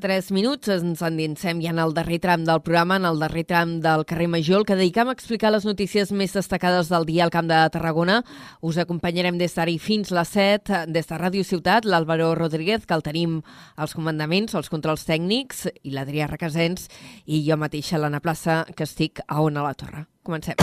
Tres minuts ens endinsem ja en el darrer tram del programa, en el darrer tram del carrer Major, el que dedicam a explicar les notícies més destacades del dia al Camp de Tarragona. Us acompanyarem des d'ara fins les 7, des de Ràdio Ciutat, l'Àlvaro Rodríguez, que el tenim als comandaments, als controls tècnics, i l'Adrià Requesens, i jo mateixa, l'Anna Plaça, que estic a On a la Torre. Comencem.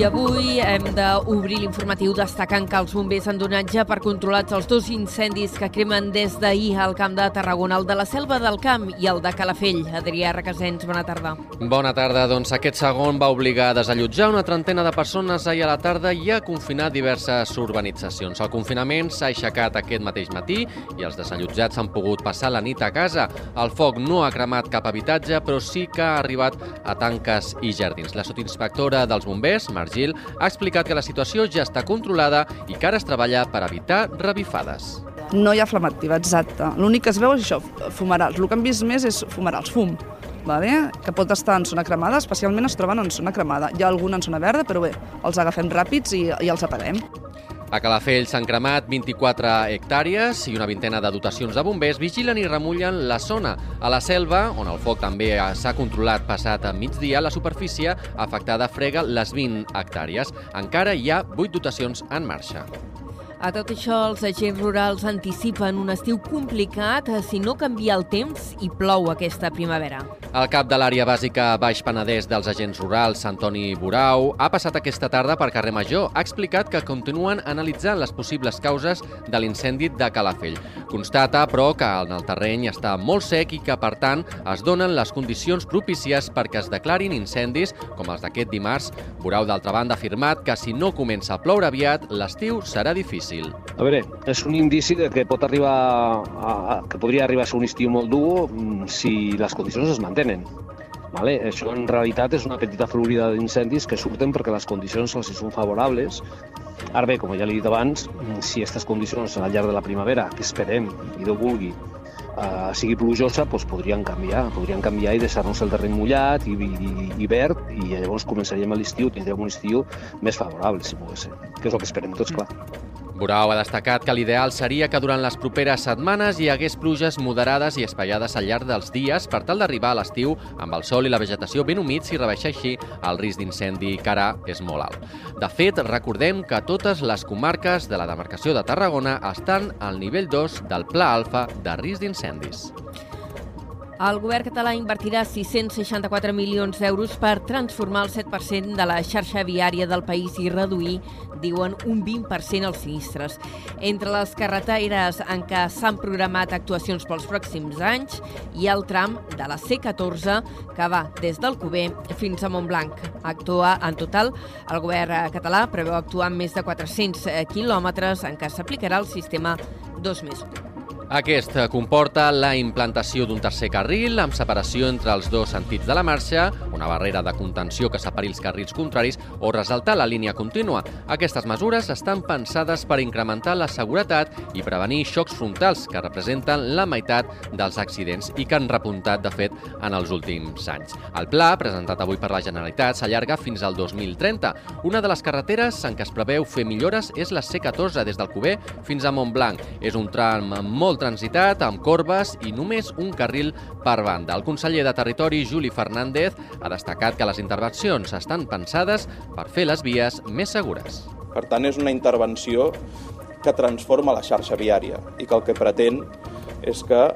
I avui hem d'obrir l'informatiu destacant que els bombers han donat ja per controlats els dos incendis que cremen des d'ahir al Camp de Tarragona, el de la Selva del Camp i el de Calafell. Adrià Requesens, bona tarda. Bona tarda. Doncs aquest segon va obligar a desallotjar una trentena de persones ahir a la tarda i a confinar diverses urbanitzacions. El confinament s'ha aixecat aquest mateix matí i els desallotjats han pogut passar la nit a casa. El foc no ha cremat cap habitatge, però sí que ha arribat a tanques i jardins. La sotinspectora dels bombers, Margil, ha explicat que la situació ja està controlada i que ara es treballa per evitar revifades. No hi ha flama activa, exacte. L'únic que es veu és això, fumarals. El que hem vist més és fumarals, fum, vale? que pot estar en zona cremada, especialment es troben en zona cremada. Hi ha algun en zona verda, però bé, els agafem ràpids i, i els apaguem. A Calafell s'han cremat 24 hectàrees i una vintena de dotacions de bombers vigilen i remullen la zona. A la selva, on el foc també s'ha controlat passat a migdia, la superfície afectada frega les 20 hectàrees. Encara hi ha 8 dotacions en marxa. A tot això, els agents rurals anticipen un estiu complicat si no canvia el temps i plou aquesta primavera. El cap de l'àrea bàsica Baix Penedès dels agents rurals, Antoni Burau, ha passat aquesta tarda per carrer Major. Ha explicat que continuen analitzant les possibles causes de l'incendi de Calafell. Constata, però, que en el terreny està molt sec i que, per tant, es donen les condicions propícies perquè es declarin incendis com els d'aquest dimarts. Burau, d'altra banda, ha afirmat que si no comença a ploure aviat, l'estiu serà difícil difícil. A veure, és un indici de que pot arribar a, a, que podria arribar a ser un estiu molt dur mm, si les condicions es mantenen. Vale? Això en realitat és una petita florida d'incendis que surten perquè les condicions els són favorables. Ara bé, com ja l'he dit abans, mm, si aquestes condicions al llarg de la primavera, que esperem i Déu vulgui, uh, sigui plujosa, doncs podrien canviar, podrien canviar i deixar-nos el terreny mullat i, i, i verd i llavors començaríem l'estiu, tindríem un estiu més favorable, si pogués ser, que és el que esperem tots, clar. Borau ha destacat que l'ideal seria que durant les properes setmanes hi hagués pluges moderades i espaiades al llarg dels dies per tal d'arribar a l'estiu amb el sol i la vegetació ben humits i rebaixar així el risc d'incendi que ara és molt alt. De fet, recordem que totes les comarques de la demarcació de Tarragona estan al nivell 2 del Pla Alfa de risc d'incendis. El govern català invertirà 664 milions d'euros per transformar el 7% de la xarxa viària del país i reduir, diuen, un 20% els sinistres. Entre les carreteres en què s'han programat actuacions pels pròxims anys hi ha el tram de la C14 que va des del Cuber fins a Montblanc. Actua en total, el govern català preveu actuar en més de 400 quilòmetres en què s'aplicarà el sistema 2 més 1. Aquest comporta la implantació d'un tercer carril amb separació entre els dos sentits de la marxa, una barrera de contenció que separi els carrils contraris o resaltar la línia contínua. Aquestes mesures estan pensades per incrementar la seguretat i prevenir xocs frontals que representen la meitat dels accidents i que han repuntat, de fet, en els últims anys. El pla, presentat avui per la Generalitat, s'allarga fins al 2030. Una de les carreteres en què es preveu fer millores és la C14 des del Cuber fins a Montblanc. És un tram molt transitat, amb corbes i només un carril per banda. El conseller de Territori, Juli Fernández, ha destacat que les intervencions estan pensades per fer les vies més segures. Per tant, és una intervenció que transforma la xarxa viària i que el que pretén és que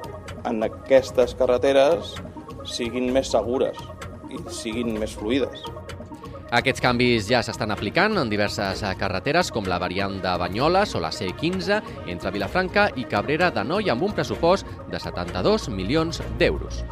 en aquestes carreteres siguin més segures i siguin més fluides. Aquests canvis ja s'estan aplicant en diverses carreteres, com la variant de Banyoles o la C15 entre Vilafranca i Cabrera de Noi amb un pressupost de 72 milions d'euros.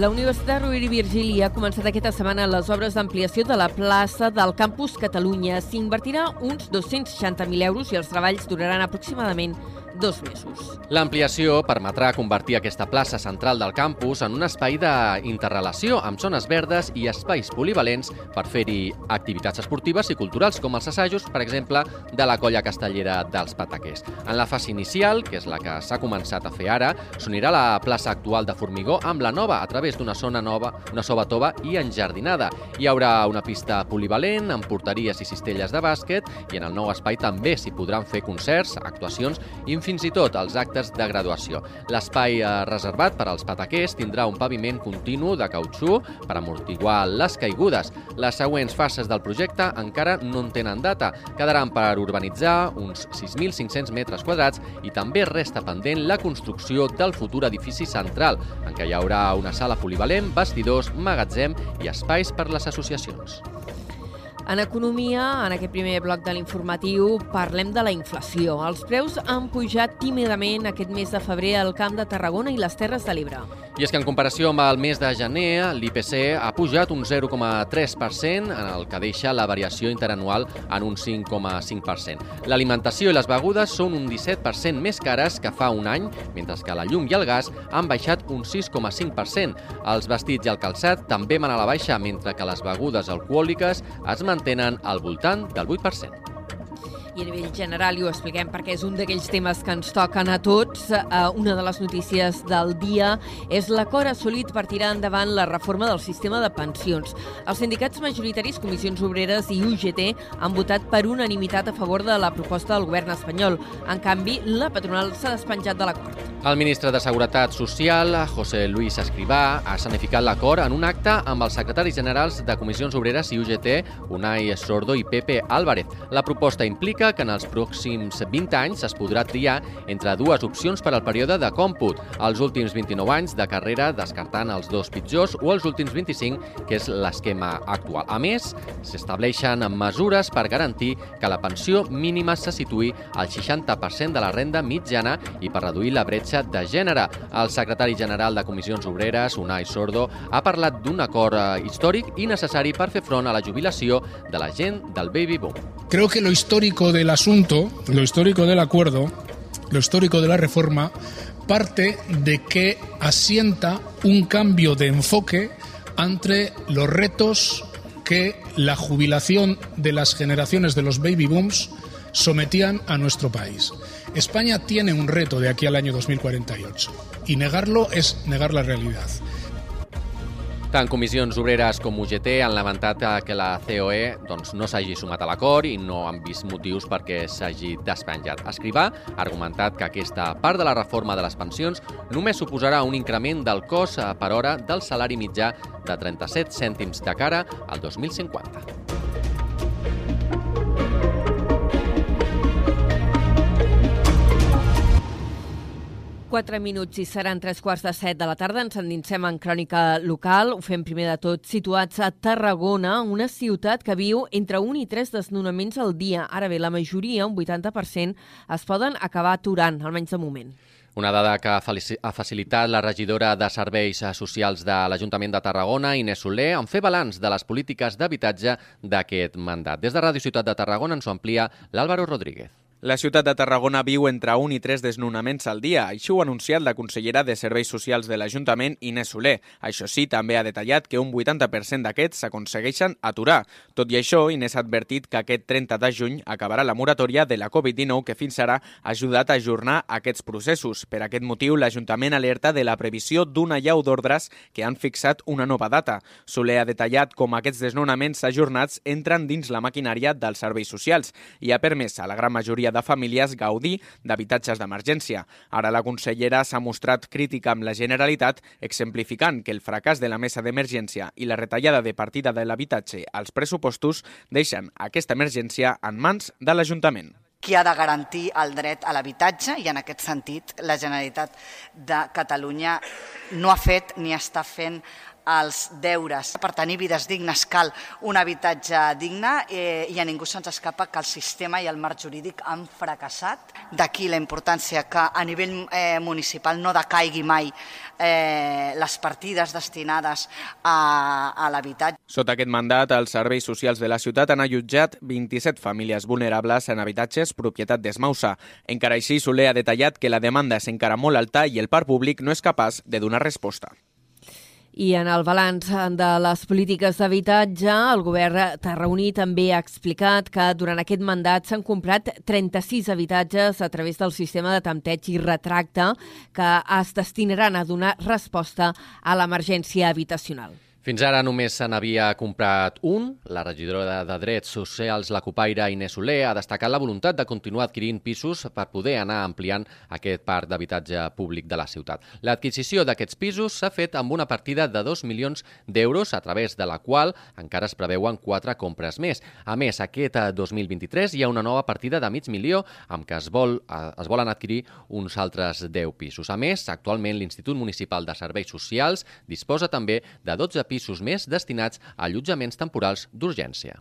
La Universitat Rovira i Virgili ha començat aquesta setmana les obres d'ampliació de la plaça del Campus Catalunya. S'invertirà uns 260.000 euros i els treballs duraran aproximadament dos mesos. L'ampliació permetrà convertir aquesta plaça central del campus en un espai d'interrelació amb zones verdes i espais polivalents per fer-hi activitats esportives i culturals, com els assajos, per exemple, de la colla castellera dels Pataquers. En la fase inicial, que és la que s'ha començat a fer ara, s'unirà la plaça actual de Formigó amb la nova a través d'una zona nova, una soba tova i enjardinada. Hi haurà una pista polivalent amb porteries i cistelles de bàsquet i en el nou espai també s'hi podran fer concerts, actuacions i fins i tot els actes de graduació. L'espai eh, reservat per als pataquers tindrà un paviment continu de cautxú per amortiguar les caigudes. Les següents fases del projecte encara no en tenen data. Quedaran per urbanitzar uns 6.500 metres quadrats i també resta pendent la construcció del futur edifici central, en què hi haurà una sala polivalent, vestidors, magatzem i espais per les associacions. En economia, en aquest primer bloc de l'informatiu, parlem de la inflació. Els preus han pujat tímidament aquest mes de febrer al Camp de Tarragona i les Terres de l'Ebre. I és que en comparació amb el mes de gener, l'IPC ha pujat un 0,3%, en el que deixa la variació interanual en un 5,5%. L'alimentació i les begudes són un 17% més cares que fa un any, mentre que la llum i el gas han baixat un 6,5%. Els vestits i el calçat també van a la baixa, mentre que les begudes alcohòliques es mantenen al voltant del 8% i a nivell general, i ho expliquem perquè és un d'aquells temes que ens toquen a tots, eh, una de les notícies del dia és l'acord assolit per tirar endavant la reforma del sistema de pensions. Els sindicats majoritaris, Comissions Obreres i UGT han votat per unanimitat a favor de la proposta del govern espanyol. En canvi, la patronal s'ha despenjat de l'acord. El ministre de Seguretat Social, José Luis Escrivà, ha sanificat l'acord en un acte amb els secretaris generals de Comissions Obreres i UGT, Unai Sordo i Pepe Álvarez. La proposta implica que en els pròxims 20 anys es podrà triar entre dues opcions per al període de còmput, els últims 29 anys de carrera descartant els dos pitjors o els últims 25, que és l'esquema actual. A més, s'estableixen mesures per garantir que la pensió mínima se situï al 60% de la renda mitjana i per reduir la bretxa de gènere. El secretari general de Comissions Obreres, Unai Sordo, ha parlat d'un acord eh, històric i necessari per fer front a la jubilació de la gent del baby boom. Creo que lo histórico del asunto, lo histórico del acuerdo, lo histórico de la reforma, parte de que asienta un cambio de enfoque entre los retos que la jubilación de las generaciones de los baby booms sometían a nuestro país. España tiene un reto de aquí al año 2048 y negarlo es negar la realidad. Tant Comissions Obreres com UGT han lamentat que la COE doncs, no s'hagi sumat a l'acord i no han vist motius perquè s'hagi despenjat. Escrivà ha argumentat que aquesta part de la reforma de les pensions només suposarà un increment del cost per hora del salari mitjà de 37 cèntims de cara al 2050. 4 minuts i seran tres quarts de set de la tarda. Ens endinsem en crònica local. Ho fem primer de tot situats a Tarragona, una ciutat que viu entre un i tres desnonaments al dia. Ara bé, la majoria, un 80%, es poden acabar aturant, almenys de moment. Una dada que ha facilitat la regidora de Serveis Socials de l'Ajuntament de Tarragona, Inés Soler, en fer balanç de les polítiques d'habitatge d'aquest mandat. Des de Ràdio Ciutat de Tarragona ens ho amplia l'Àlvaro Rodríguez. La ciutat de Tarragona viu entre un i tres desnonaments al dia. Això ho ha anunciat la consellera de Serveis Socials de l'Ajuntament, Inés Soler. Això sí, també ha detallat que un 80% d'aquests s'aconsegueixen aturar. Tot i això, Inés ha advertit que aquest 30 de juny acabarà la moratòria de la Covid-19 que fins ara ha ajudat a ajornar aquests processos. Per aquest motiu, l'Ajuntament alerta de la previsió d'una llau d'ordres que han fixat una nova data. Soler ha detallat com aquests desnonaments ajornats entren dins la maquinària dels serveis socials i ha permès a la gran majoria de famílies gaudir d'habitatges d'emergència. Ara la consellera s'ha mostrat crítica amb la Generalitat, exemplificant que el fracàs de la mesa d'emergència i la retallada de partida de l'habitatge als pressupostos deixen aquesta emergència en mans de l'Ajuntament qui ha de garantir el dret a l'habitatge i en aquest sentit la Generalitat de Catalunya no ha fet ni està fent els deures. Per tenir vides dignes cal un habitatge digne eh, i a ningú se'ns escapa que el sistema i el marc jurídic han fracassat. D'aquí la importància que a nivell eh, municipal no decaigui mai eh, les partides destinades a, a l'habitatge. Sota aquest mandat, els serveis socials de la ciutat han allotjat 27 famílies vulnerables en habitatges propietat d'Esmausa. Encara així, Soler ha detallat que la demanda és encara molt alta i el parc públic no és capaç de donar resposta. I en el balanç de les polítiques d'habitatge, el govern tarraoní també ha explicat que durant aquest mandat s'han comprat 36 habitatges a través del sistema de tempteig i retracte que es destinaran a donar resposta a l'emergència habitacional. Fins ara només se n'havia comprat un. La regidora de Drets Socials, la copaire Inés Soler, ha destacat la voluntat de continuar adquirint pisos per poder anar ampliant aquest parc d'habitatge públic de la ciutat. L'adquisició d'aquests pisos s'ha fet amb una partida de 2 milions d'euros, a través de la qual encara es preveuen quatre compres més. A més, aquest 2023 hi ha una nova partida de mig milió amb què es, vol, es volen adquirir uns altres 10 pisos. A més, actualment l'Institut Municipal de Serveis Socials disposa també de 12 pisos més destinats a allotjaments temporals d'urgència.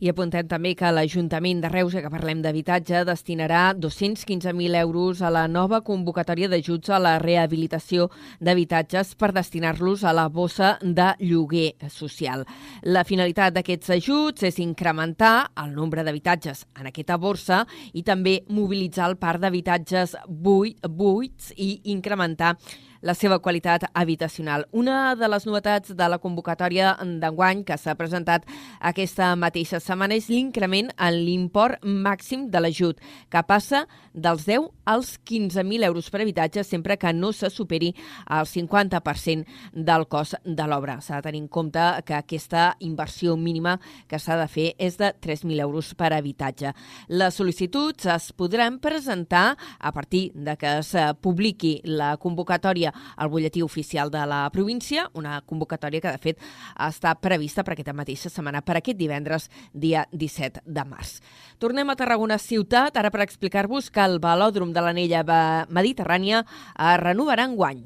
I apuntem també que l'Ajuntament de Reus, ja que parlem d'habitatge, destinarà 215.000 euros a la nova convocatòria d'ajuts a la rehabilitació d'habitatges per destinar-los a la bossa de lloguer social. La finalitat d'aquests ajuts és incrementar el nombre d'habitatges en aquesta borsa i també mobilitzar el parc d'habitatges buits i incrementar la seva qualitat habitacional. Una de les novetats de la convocatòria d'enguany que s'ha presentat aquesta mateixa setmana és l'increment en l'import màxim de l'ajut, que passa dels 10 als 15.000 euros per habitatge sempre que no se superi el 50% del cost de l'obra. S'ha de tenir en compte que aquesta inversió mínima que s'ha de fer és de 3.000 euros per habitatge. Les sol·licituds es podran presentar a partir de que es publiqui la convocatòria al butlletí oficial de la província, una convocatòria que, de fet, està prevista per aquesta mateixa setmana, per aquest divendres, dia 17 de març. Tornem a Tarragona ciutat, ara per explicar-vos que el velòdrom de l'anella mediterrània es renovarà enguany.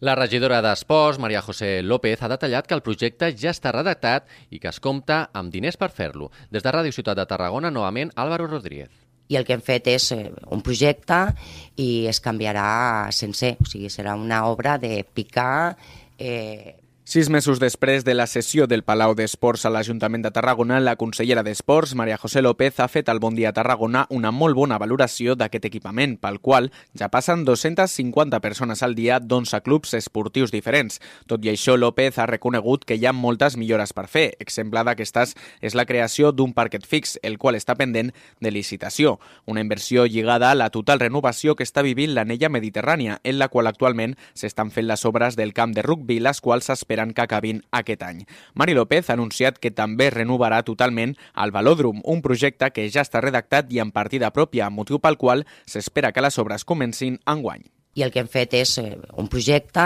La regidora d'Esports, Maria José López, ha detallat que el projecte ja està redactat i que es compta amb diners per fer-lo. Des de Ràdio Ciutat de Tarragona, novament, Álvaro Rodríguez i el que hem fet és eh, un projecte i es canviarà sencer, o sigui, serà una obra de picar eh, Sis mesos després de la sessió del Palau d'Esports a l'Ajuntament de Tarragona, la consellera d'Esports, Maria José López, ha fet al Bon Dia Tarragona una molt bona valoració d'aquest equipament, pel qual ja passen 250 persones al dia d'11 clubs esportius diferents. Tot i això, López ha reconegut que hi ha moltes millores per fer. Exemple d'aquestes és la creació d'un parquet fix, el qual està pendent de licitació. Una inversió lligada a la total renovació que està vivint l'anella mediterrània, en la qual actualment s'estan fent les obres del camp de rugby, les quals s'esperen esperen que acabin aquest any. Mari López ha anunciat que també renovarà totalment el Velòdrom, un projecte que ja està redactat i en partida pròpia, motiu pel qual s'espera que les obres comencin enguany i el que hem fet és eh, un projecte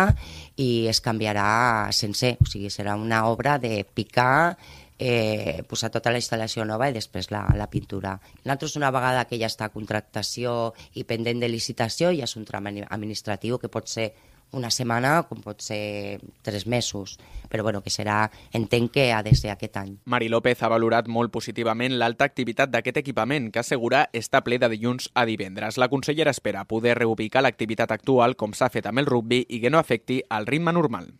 i es canviarà sencer, o sigui, serà una obra de picar, eh, posar tota la instal·lació nova i després la, la pintura. Nosaltres, una vegada que ja està contractació i pendent de licitació, ja és un tram administratiu que pot ser una setmana com pot ser tres mesos, però bueno, que serà, entenc que ha de ser aquest any. Mari López ha valorat molt positivament l'alta activitat d'aquest equipament, que assegura està ple de dilluns a divendres. La consellera espera poder reubicar l'activitat actual com s'ha fet amb el rugby i que no afecti el ritme normal.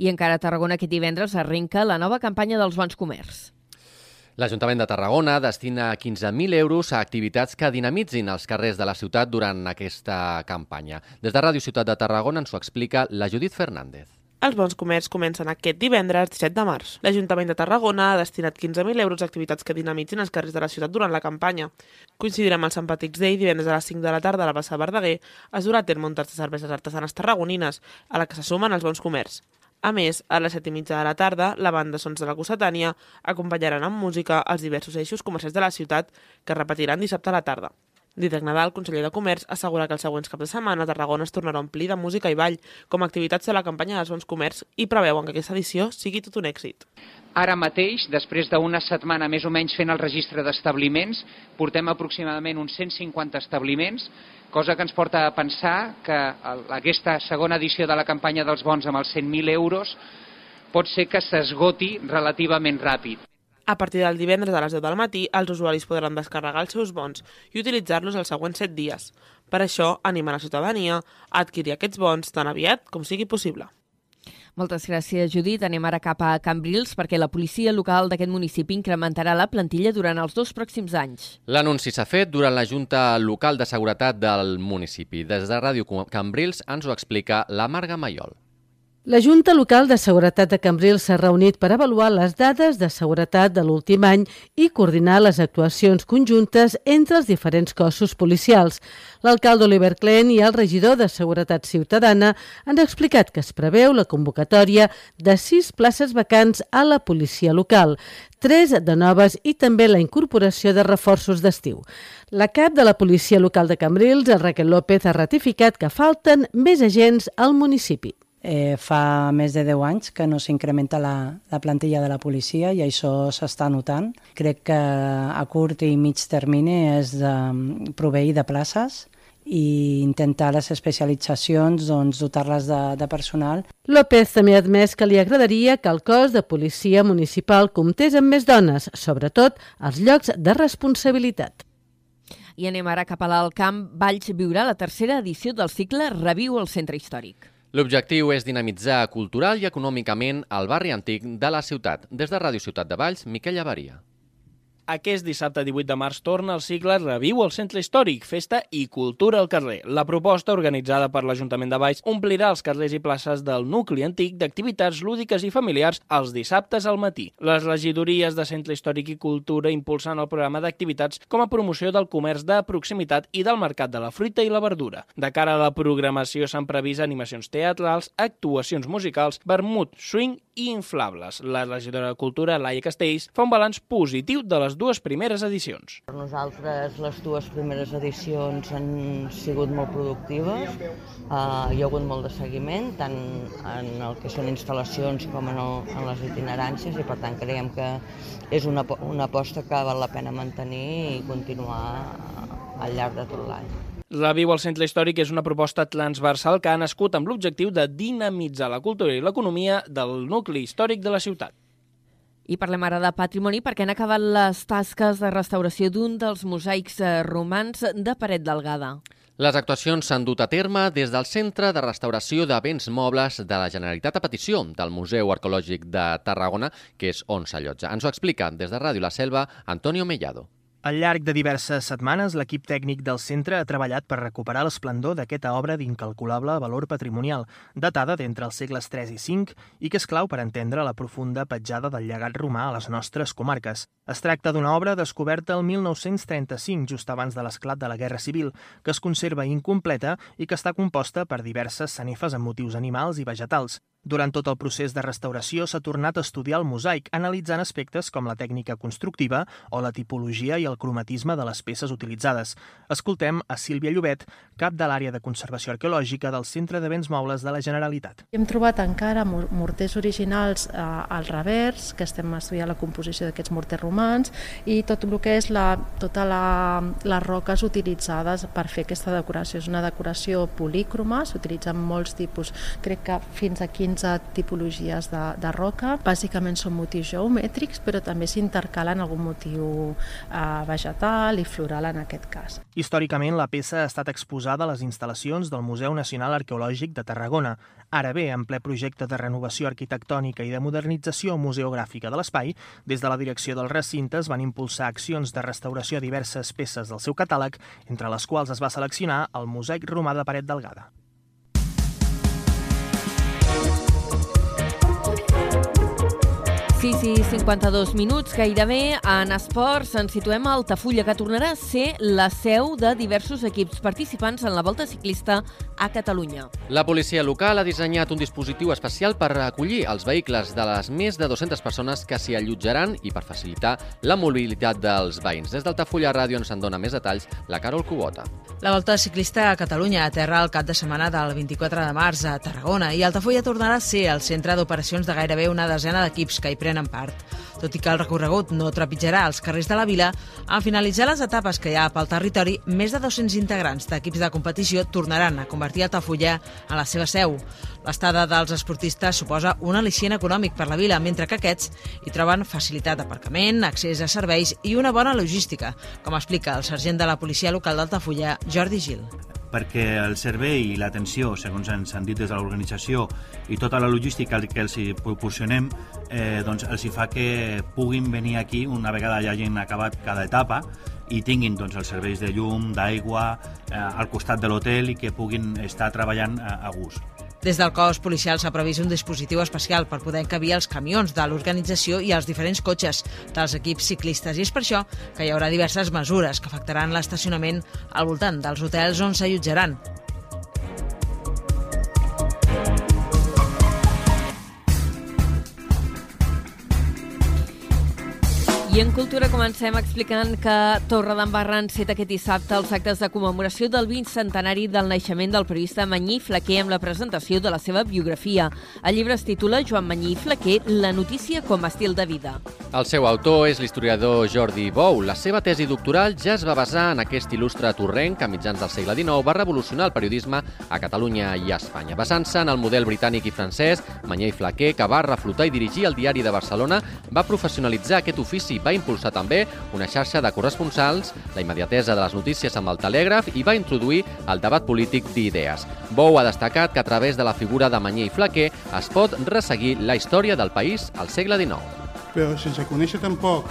I encara a Tarragona aquest divendres arrenca la nova campanya dels bons comerç. L'Ajuntament de Tarragona destina 15.000 euros a activitats que dinamitzin els carrers de la ciutat durant aquesta campanya. Des de Ràdio Ciutat de Tarragona ens ho explica la Judit Fernández. Els bons comerç comencen aquest divendres 17 de març. L'Ajuntament de Tarragona ha destinat 15.000 euros a activitats que dinamitzin els carrers de la ciutat durant la campanya. Coincidirà amb el Sant Patrick's Day divendres a les 5 de la tarda a la plaça Verdaguer es durà a terme un tas de cerveses artesanes tarragonines, a la que se sumen els bons comerç. A més, a les set i mitja de la tarda, la banda Sons de la Cossetània acompanyaran amb música els diversos eixos comercials de la ciutat que repetiran dissabte a la tarda. Didac Nadal, conseller de Comerç, assegura que els següents caps de setmana Tarragona es tornarà a omplir de música i ball com a activitats de la campanya dels bons comerç i preveuen que aquesta edició sigui tot un èxit. Ara mateix, després d'una setmana més o menys fent el registre d'establiments, portem aproximadament uns 150 establiments, cosa que ens porta a pensar que aquesta segona edició de la campanya dels bons amb els 100.000 euros pot ser que s'esgoti relativament ràpid. A partir del divendres a les 10 del matí, els usuaris podran descarregar els seus bons i utilitzar-los els següents 7 dies. Per això, anima la ciutadania a adquirir aquests bons tan aviat com sigui possible. Moltes gràcies, Judit. Anem ara cap a Cambrils perquè la policia local d'aquest municipi incrementarà la plantilla durant els dos pròxims anys. L'anunci s'ha fet durant la Junta Local de Seguretat del municipi. Des de Ràdio Cambrils ens ho explica la Marga Maiol. La Junta Local de Seguretat de Cambrils s'ha reunit per avaluar les dades de seguretat de l'últim any i coordinar les actuacions conjuntes entre els diferents cossos policials. L'alcalde Oliver Klein i el regidor de Seguretat Ciutadana han explicat que es preveu la convocatòria de sis places vacants a la policia local, tres de noves i també la incorporació de reforços d'estiu. La cap de la policia local de Cambrils, Raquel López, ha ratificat que falten més agents al municipi. Eh, fa més de 10 anys que no s'incrementa la, la plantilla de la policia i això s'està notant. Crec que a curt i mig termini és de proveir de places i intentar les especialitzacions, doncs, dotar-les de, de personal. López també ha admès que li agradaria que el cos de policia municipal comptés amb més dones, sobretot als llocs de responsabilitat. I anem ara cap a l'Alt Camp. Valls viurà la tercera edició del cicle Reviu el Centre Històric. L'objectiu és dinamitzar cultural i econòmicament el barri antic de la ciutat. Des de Ràdio Ciutat de Valls, Miquel Llavaria. Aquest dissabte 18 de març torna el cicle Reviu el Centre Històric, Festa i Cultura al carrer. La proposta, organitzada per l'Ajuntament de Valls, omplirà els carrers i places del nucli antic d'activitats lúdiques i familiars els dissabtes al matí. Les regidories de Centre Històric i Cultura impulsen el programa d'activitats com a promoció del comerç de proximitat i del mercat de la fruita i la verdura. De cara a la programació s'han previst animacions teatrals, actuacions musicals, vermut, swing i inflables. La regidora de Cultura, Laia Castells, fa un balanç positiu de les dues primeres edicions. Per nosaltres les dues primeres edicions han sigut molt productives, uh, hi ha hagut molt de seguiment, tant en el que són instal·lacions com en, el, en les itineràncies, i per tant creiem que és una, una aposta que val la pena mantenir i continuar al llarg de tot l'any. La Viu al Centre Històric és una proposta transversal que ha nascut amb l'objectiu de dinamitzar la cultura i l'economia del nucli històric de la ciutat. I parlem ara de patrimoni perquè han acabat les tasques de restauració d'un dels mosaics eh, romans de Paret Delgada. Les actuacions s'han dut a terme des del Centre de Restauració de Béns Mobles de la Generalitat a petició del Museu Arqueològic de Tarragona, que és on s'allotja. Ens ho explica des de Ràdio La Selva, Antonio Mellado. Al llarg de diverses setmanes, l'equip tècnic del centre ha treballat per recuperar l'esplendor d'aquesta obra d'incalculable valor patrimonial, datada d'entre els segles III i V i que és clau per entendre la profunda petjada del llegat romà a les nostres comarques. Es tracta d'una obra descoberta el 1935, just abans de l'esclat de la Guerra Civil, que es conserva incompleta i que està composta per diverses sanefes amb motius animals i vegetals. Durant tot el procés de restauració s'ha tornat a estudiar el mosaic, analitzant aspectes com la tècnica constructiva o la tipologia i el cromatisme de les peces utilitzades. Escoltem a Sílvia Llobet, cap de l'àrea de conservació arqueològica del Centre de Béns Mobles de la Generalitat. Hem trobat encara morters originals eh, al revers, que estem estudiant la composició d'aquests morters romans, i tot el que és la, tota la, les roques utilitzades per fer aquesta decoració. És una decoració polícroma, s'utilitzen molts tipus, crec que fins a 15 15 tipologies de, de roca. Bàsicament són motius geomètrics, però també s'intercalen algun motiu eh, vegetal i floral en aquest cas. Històricament, la peça ha estat exposada a les instal·lacions del Museu Nacional Arqueològic de Tarragona. Ara bé, en ple projecte de renovació arquitectònica i de modernització museogràfica de l'espai, des de la direcció del recinte es van impulsar accions de restauració a diverses peces del seu catàleg, entre les quals es va seleccionar el mosaic romà de Paret Delgada. 6 i 52 minuts, gairebé en esports ens situem a Altafulla, que tornarà a ser la seu de diversos equips participants en la Volta Ciclista a Catalunya. La policia local ha dissenyat un dispositiu especial per acollir els vehicles de les més de 200 persones que s'hi allotjaran i per facilitar la mobilitat dels veïns. Des d'Altafulla Ràdio ens en dona més detalls la Carol Cubota. La Volta Ciclista a Catalunya aterra el cap de setmana del 24 de març a Tarragona i Altafulla tornarà a ser el centre d'operacions de gairebé una desena d'equips que hi prenen part. Tot i que el recorregut no trepitjarà els carrers de la vila, en finalitzar les etapes que hi ha pel territori, més de 200 integrants d'equips de competició tornaran a convertir Altafulla en la seva seu. L'estada dels esportistes suposa un al·licient econòmic per la vila, mentre que aquests hi troben facilitat d'aparcament, accés a serveis i una bona logística, com explica el sergent de la policia local d'Altafulla, Jordi Gil perquè el servei i l'atenció, segons ens han dit des de l'organització, i tota la logística que els hi proporcionem, eh, doncs els hi fa que puguin venir aquí una vegada ja hagin acabat cada etapa i tinguin doncs, els serveis de llum, d'aigua, eh, al costat de l'hotel i que puguin estar treballant a, a gust. Des del cos policial s'ha previst un dispositiu especial per poder encabir els camions de l'organització i els diferents cotxes dels equips ciclistes. I és per això que hi haurà diverses mesures que afectaran l'estacionament al voltant dels hotels on s'allotjaran. I en Cultura comencem explicant que Torre d'Embarra ha enceta aquest dissabte els actes de commemoració del 20 centenari del naixement del periodista Manyí Flaquer amb la presentació de la seva biografia. El llibre es titula Joan Manyí Flaquer, la notícia com a estil de vida. El seu autor és l'historiador Jordi Bou. La seva tesi doctoral ja es va basar en aquest il·lustre torrent que a mitjans del segle XIX va revolucionar el periodisme a Catalunya i a Espanya. Basant-se en el model britànic i francès, Manyí Flaquer, que va reflotar i dirigir el diari de Barcelona, va professionalitzar aquest ofici va impulsar també una xarxa de corresponsals, la immediatesa de les notícies amb el telègraf i va introduir el debat polític d'idees. Bou ha destacat que a través de la figura de Manyer i Flaquer es pot resseguir la història del país al segle XIX. Però sense conèixer tampoc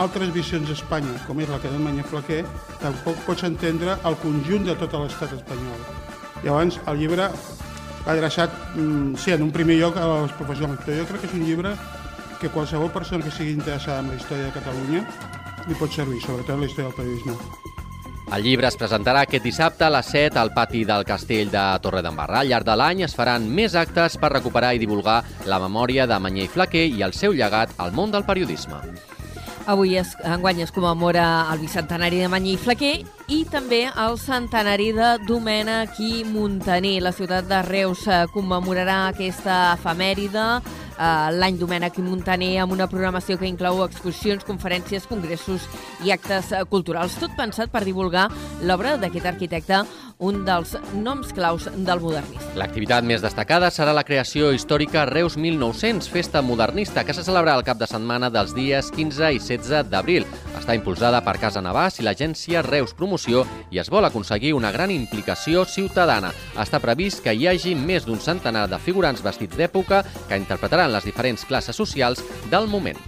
altres visions d'Espanya, com és la que de Manyer Flaquer, tampoc pots entendre el conjunt de tot l'estat espanyol. Llavors, el llibre va adreçat, mm, sí, en un primer lloc a les professionals, però jo crec que és un llibre que qualsevol persona que sigui interessada en la història de Catalunya li pot servir, sobretot la història del periodisme. El llibre es presentarà aquest dissabte a les 7 al pati del castell de Torre d'Embarra. Al llarg de l'any es faran més actes per recuperar i divulgar la memòria de Manyer i Flaquer i el seu llegat al món del periodisme. Avui es, enguany es commemora el bicentenari de Manyer i Flaquer i també el centenari de Domènec i Montaner. La ciutat de Reus commemorarà aquesta efemèride eh, l'any Domènec i Montaner amb una programació que inclou exposicions, conferències, congressos i actes eh, culturals. Tot pensat per divulgar l'obra d'aquest arquitecte, un dels noms claus del modernisme. L'activitat més destacada serà la creació històrica Reus 1900, festa modernista, que se celebrarà el cap de setmana dels dies 15 i 16 d'abril. Està impulsada per Casa Navàs i l'agència Reus Promoció i es vol aconseguir una gran implicació ciutadana. Està previst que hi hagi més d'un centenar de figurants vestits d'època que interpretaran les diferents classes socials del moment.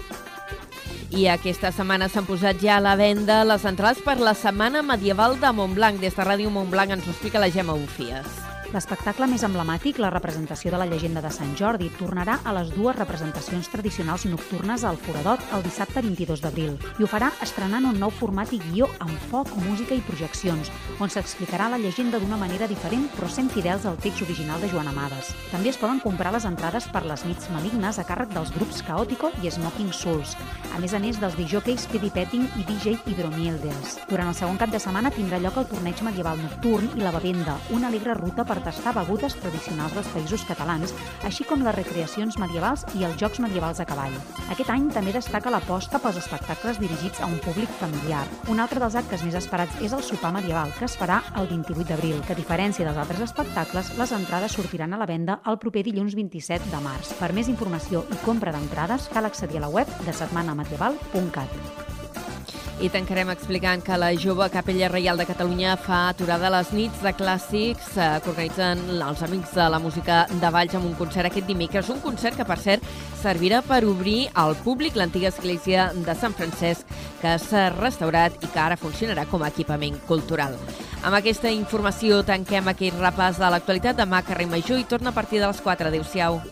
I aquesta setmana s'han posat ja a la venda les entrades per la Setmana Medieval de Montblanc. Des de Ràdio Montblanc ens ho explica la Gemma Bufies. L'espectacle més emblemàtic, la representació de la llegenda de Sant Jordi, tornarà a les dues representacions tradicionals nocturnes al Foradot el dissabte 22 d'abril i ho farà estrenant un nou format i guió amb foc, música i projeccions, on s'explicarà la llegenda d'una manera diferent però sent fidels al text original de Joan Amades. També es poden comprar les entrades per les nits malignes a càrrec dels grups Caótico i Smoking Souls, a més a més dels DJs Speedy Petting i DJ Hidromielders. Durant el segon cap de setmana tindrà lloc el torneig medieval nocturn i la bevenda, una alegre ruta per tastar begudes tradicionals dels països catalans, així com les recreacions medievals i els jocs medievals a cavall. Aquest any també destaca l'aposta pels espectacles dirigits a un públic familiar. Un altre dels actes més esperats és el sopar medieval, que es farà el 28 d'abril, que a diferència dels altres espectacles, les entrades sortiran a la venda el proper dilluns 27 de març. Per més informació i compra d'entrades, cal accedir a la web de setmanamedieval.cat. I tancarem explicant que la jove Capella Reial de Catalunya fa aturada les nits de clàssics eh, que organitzen els Amics de la Música de Valls amb un concert aquest dimecres. Un concert que, per cert, servirà per obrir al públic l'antiga església de Sant Francesc que s'ha restaurat i que ara funcionarà com a equipament cultural. Amb aquesta informació tanquem aquest repàs de l'actualitat. Demà, carrer Major i torna a partir de les 4. Adéu-siau.